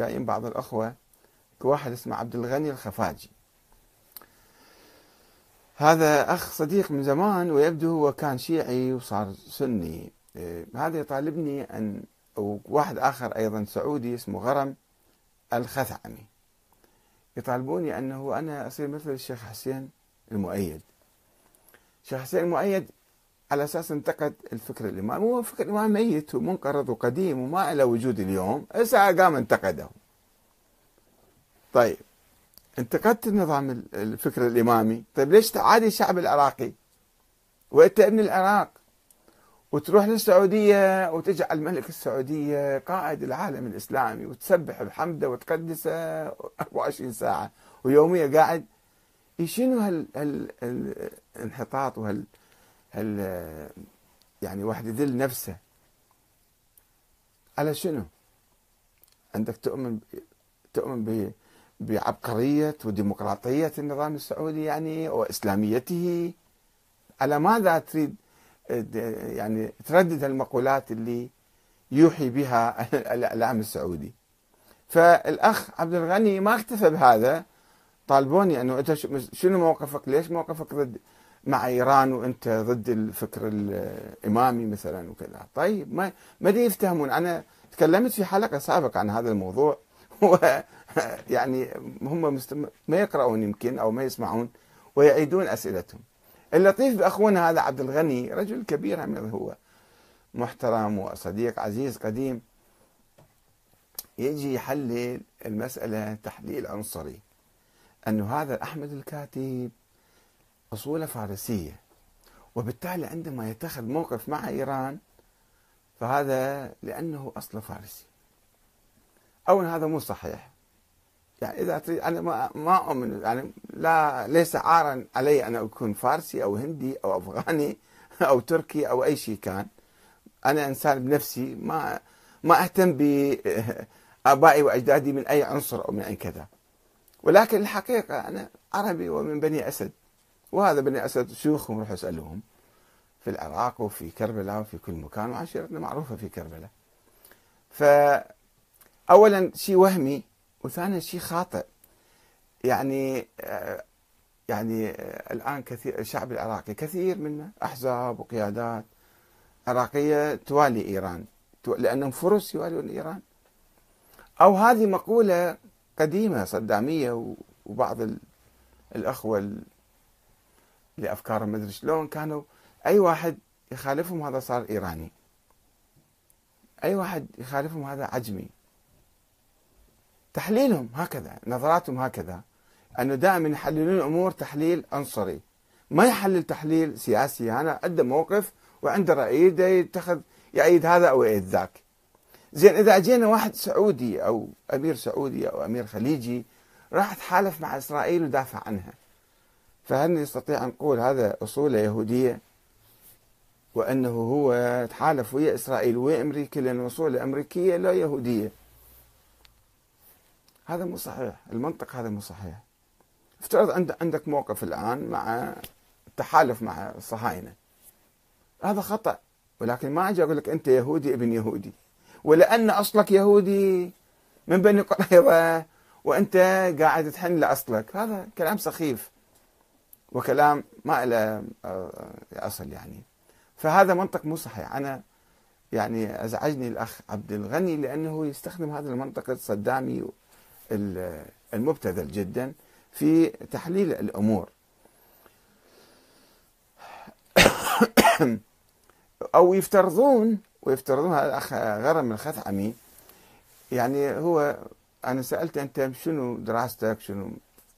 جايين بعض الأخوة واحد اسمه عبد الغني الخفاجي. هذا أخ صديق من زمان ويبدو هو كان شيعي وصار سني. إيه، هذا يطالبني أن وواحد آخر أيضا سعودي اسمه غرم الخثعمي. يطالبوني أنه أنا أصير مثل الشيخ حسين المؤيد. الشيخ حسين المؤيد على أساس انتقد الفكر الامامي هو فكر الامام ميت ومنقرض وقديم وما له وجود اليوم. هسه قام انتقده. طيب انتقدت النظام الفكر الامامي طيب ليش تعادي الشعب العراقي؟ وأنت ابن العراق. وتروح للسعودية وتجعل ملك السعودية قائد العالم الإسلامي وتسبح بحمده وتقدسه 24 ساعة. ويوميا قاعد. شنو هالانحطاط وهال يعني واحد يذل نفسه. على شنو؟ عندك تؤمن تؤمن بعبقرية وديمقراطية النظام السعودي يعني وإسلاميته؟ على ماذا تريد يعني تردد المقولات اللي يوحي بها الإعلام السعودي؟ فالأخ عبد الغني ما اكتفى بهذا طالبوني أنه أنت شنو موقفك؟ ليش موقفك ضد مع إيران وأنت ضد الفكر الإمامي مثلا وكذا؟ طيب ما ما يفتهمون. أنا تكلمت في حلقة سابقة عن هذا الموضوع. يعني هم مستم... ما يقرؤون يمكن أو ما يسمعون ويعيدون أسئلتهم. اللطيف بأخونا هذا عبد الغني رجل كبير هو. محترم وصديق عزيز قديم. يجي يحلل المسألة تحليل عنصري. أنه هذا أحمد الكاتب أصولة فارسية. وبالتالي عندما يتخذ موقف مع إيران فهذا لأنه أصله فارسي. أولا هذا مو صحيح. يعني إذا تريد أنا ما, ما أؤمن يعني لا ليس عارا علي أن أكون فارسي أو هندي أو أفغاني أو تركي أو أي شيء كان. أنا إنسان بنفسي ما ما أهتم بآبائي وأجدادي من أي عنصر أو من أي كذا. ولكن الحقيقة أنا عربي ومن بني أسد وهذا بني أسد شيوخهم روح اسألوهم في العراق وفي كربلاء وفي كل مكان وعشيرتنا معروفة في كربلاء. فأولا شيء وهمي وثانيا شيء خاطئ. يعني يعني الآن كثير الشعب العراقي كثير منه أحزاب وقيادات عراقية توالي إيران لأنهم فرس يوالون إيران. أو هذه مقولة قديمة صدامية وبعض الأخوة لافكارهم مدري شلون كانوا. أي واحد يخالفهم هذا صار إيراني. أي واحد يخالفهم هذا عجمي. تحليلهم هكذا نظراتهم هكذا. أنه دائما يحللون الأمور تحليل عنصري. ما يحلل تحليل سياسي. أنا عنده موقف وعنده رأي يتخذ يأيد هذا أو يأيد ذاك. زين إذا أجينا واحد سعودي أو أمير سعودي أو أمير خليجي راح تحالف مع إسرائيل ودافع عنها. فهل نستطيع أن نقول هذا أصولة يهودية؟ وأنه هو تحالف ويا إسرائيل ويا أمريكا لأن أصولة أمريكية لا يهودية. هذا مو صحيح. المنطق هذا مو صحيح. افترض عندك موقف الآن مع التحالف مع الصهاينة هذا خطأ. ولكن ما أجي أقول لك أنت يهودي ابن يهودي. ولأن أصلك يهودي من بني قريظة وأنت قاعد تحن لأصلك. هذا كلام سخيف وكلام ما له آه، أصل يعني. فهذا منطق مو صحيح. أنا يعني أزعجني الأخ عبد الغني لأنه يستخدم هذا المنطق الصدامي المبتذل جدا في تحليل الأمور. أو يفترضون ويفترضون هذا الأخ غرم الخثعمي يعني هو أنا سالته أنت شنو دراستك؟ شنو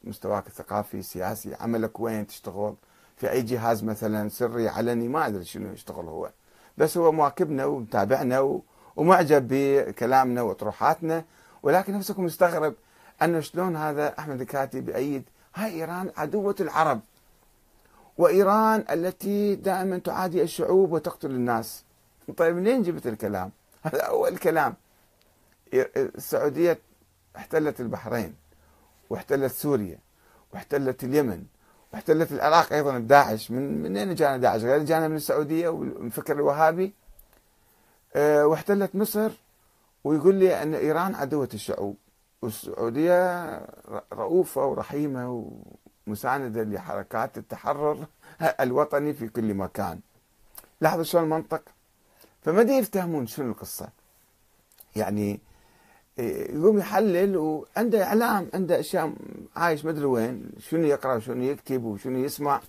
مستواك الثقافي؟ السياسي عملك وين تشتغل؟ في أي جهاز مثلا سري علني؟ ما أدري شنو يشتغل هو. بس هو مواكبنا ومتابعنا ومعجب بكلامنا وأطروحاتنا ولكن نفسكم مستغرب أنه شلون هذا أحمد الكاتب بأيد هاي إيران عدوة العرب. وإيران التي دائما تعادي الشعوب وتقتل الناس. طيب منين جبت الكلام؟ هذا أول كلام. السعودية احتلت البحرين واحتلت سوريا واحتلت اليمن واحتلت العراق أيضا بداعش من منين جانا داعش؟ غير جانا من السعودية والفكر الوهابي. أه واحتلت مصر. ويقول لي أن إيران عدوة الشعوب. والسعودية رؤوفة ورحيمة ومساندة لحركات التحرر الوطني في كل مكان. لاحظوا شلون المنطق؟ فما يفتهمون شنو القصة. يعني يقوم يحلل وعنده إعلام عنده أشياء عايش مدري وين شنو يقرأ وشنو يكتب وشنو يسمع.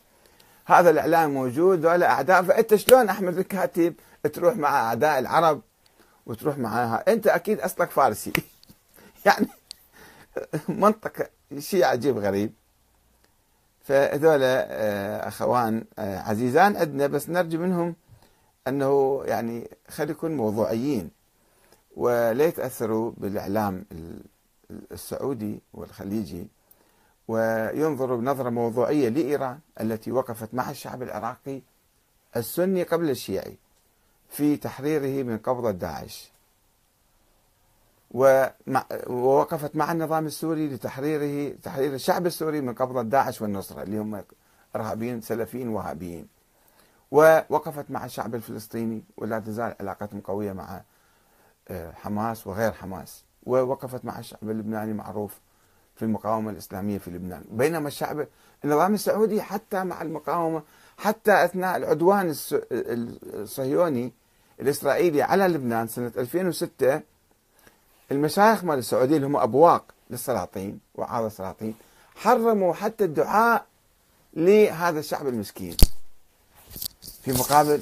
هذا الإعلام موجود ولا أعداء. فأنت شلون أحمد الكاتب تروح مع أعداء العرب وتروح معها أنت أكيد أصلك فارسي. يعني منطق شيء عجيب غريب. فهذول آه، أخوان آه، عزيزان عندنا بس نرجو منهم أنه يعني خلي يكون موضوعيين. ولا يتاثروا بالإعلام السعودي والخليجي؟ وينظروا بنظرة موضوعية لإيران التي وقفت مع الشعب العراقي السني قبل الشيعي في تحريره من قبضه داعش ووقفت مع النظام السوري لتحريره تحرير الشعب السوري من قبضة داعش والنصرة اللي هم إرهابيين سلفيين وهابيين. ووقفت مع الشعب الفلسطيني ولا تزال علاقتهم قوية مع آه، حماس وغير حماس. ووقفت مع الشعب اللبناني معروف في المقاومة الإسلامية في لبنان. بينما الشعب النظام السعودي حتى مع المقاومة حتى أثناء العدوان الصهيوني الإسرائيلي على لبنان سنة 2006 المشايخ مال السعودية اللي هم أبواق للسلاطين وعاظ السلاطين حرموا حتى الدعاء لهذا الشعب المسكين. في مقابل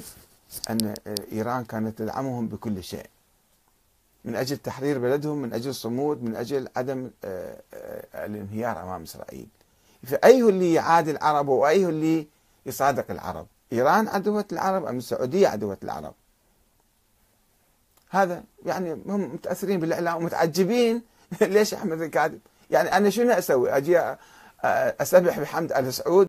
أن إيران كانت تدعمهم بكل شيء. من أجل تحرير بلدهم من أجل الصمود من أجل عدم آه، آه، الانهيار أمام إسرائيل. فأيه اللي يعادي العرب وأيه اللي يصادق العرب؟ إيران عدوة العرب أم السعودية عدوة العرب؟ هذا يعني هم متأثرين بالإعلام ومتعجبين ليش أحمد الكاتب يعني أنا شنو أسوي؟ أجي أسبح بحمد آل سعود؟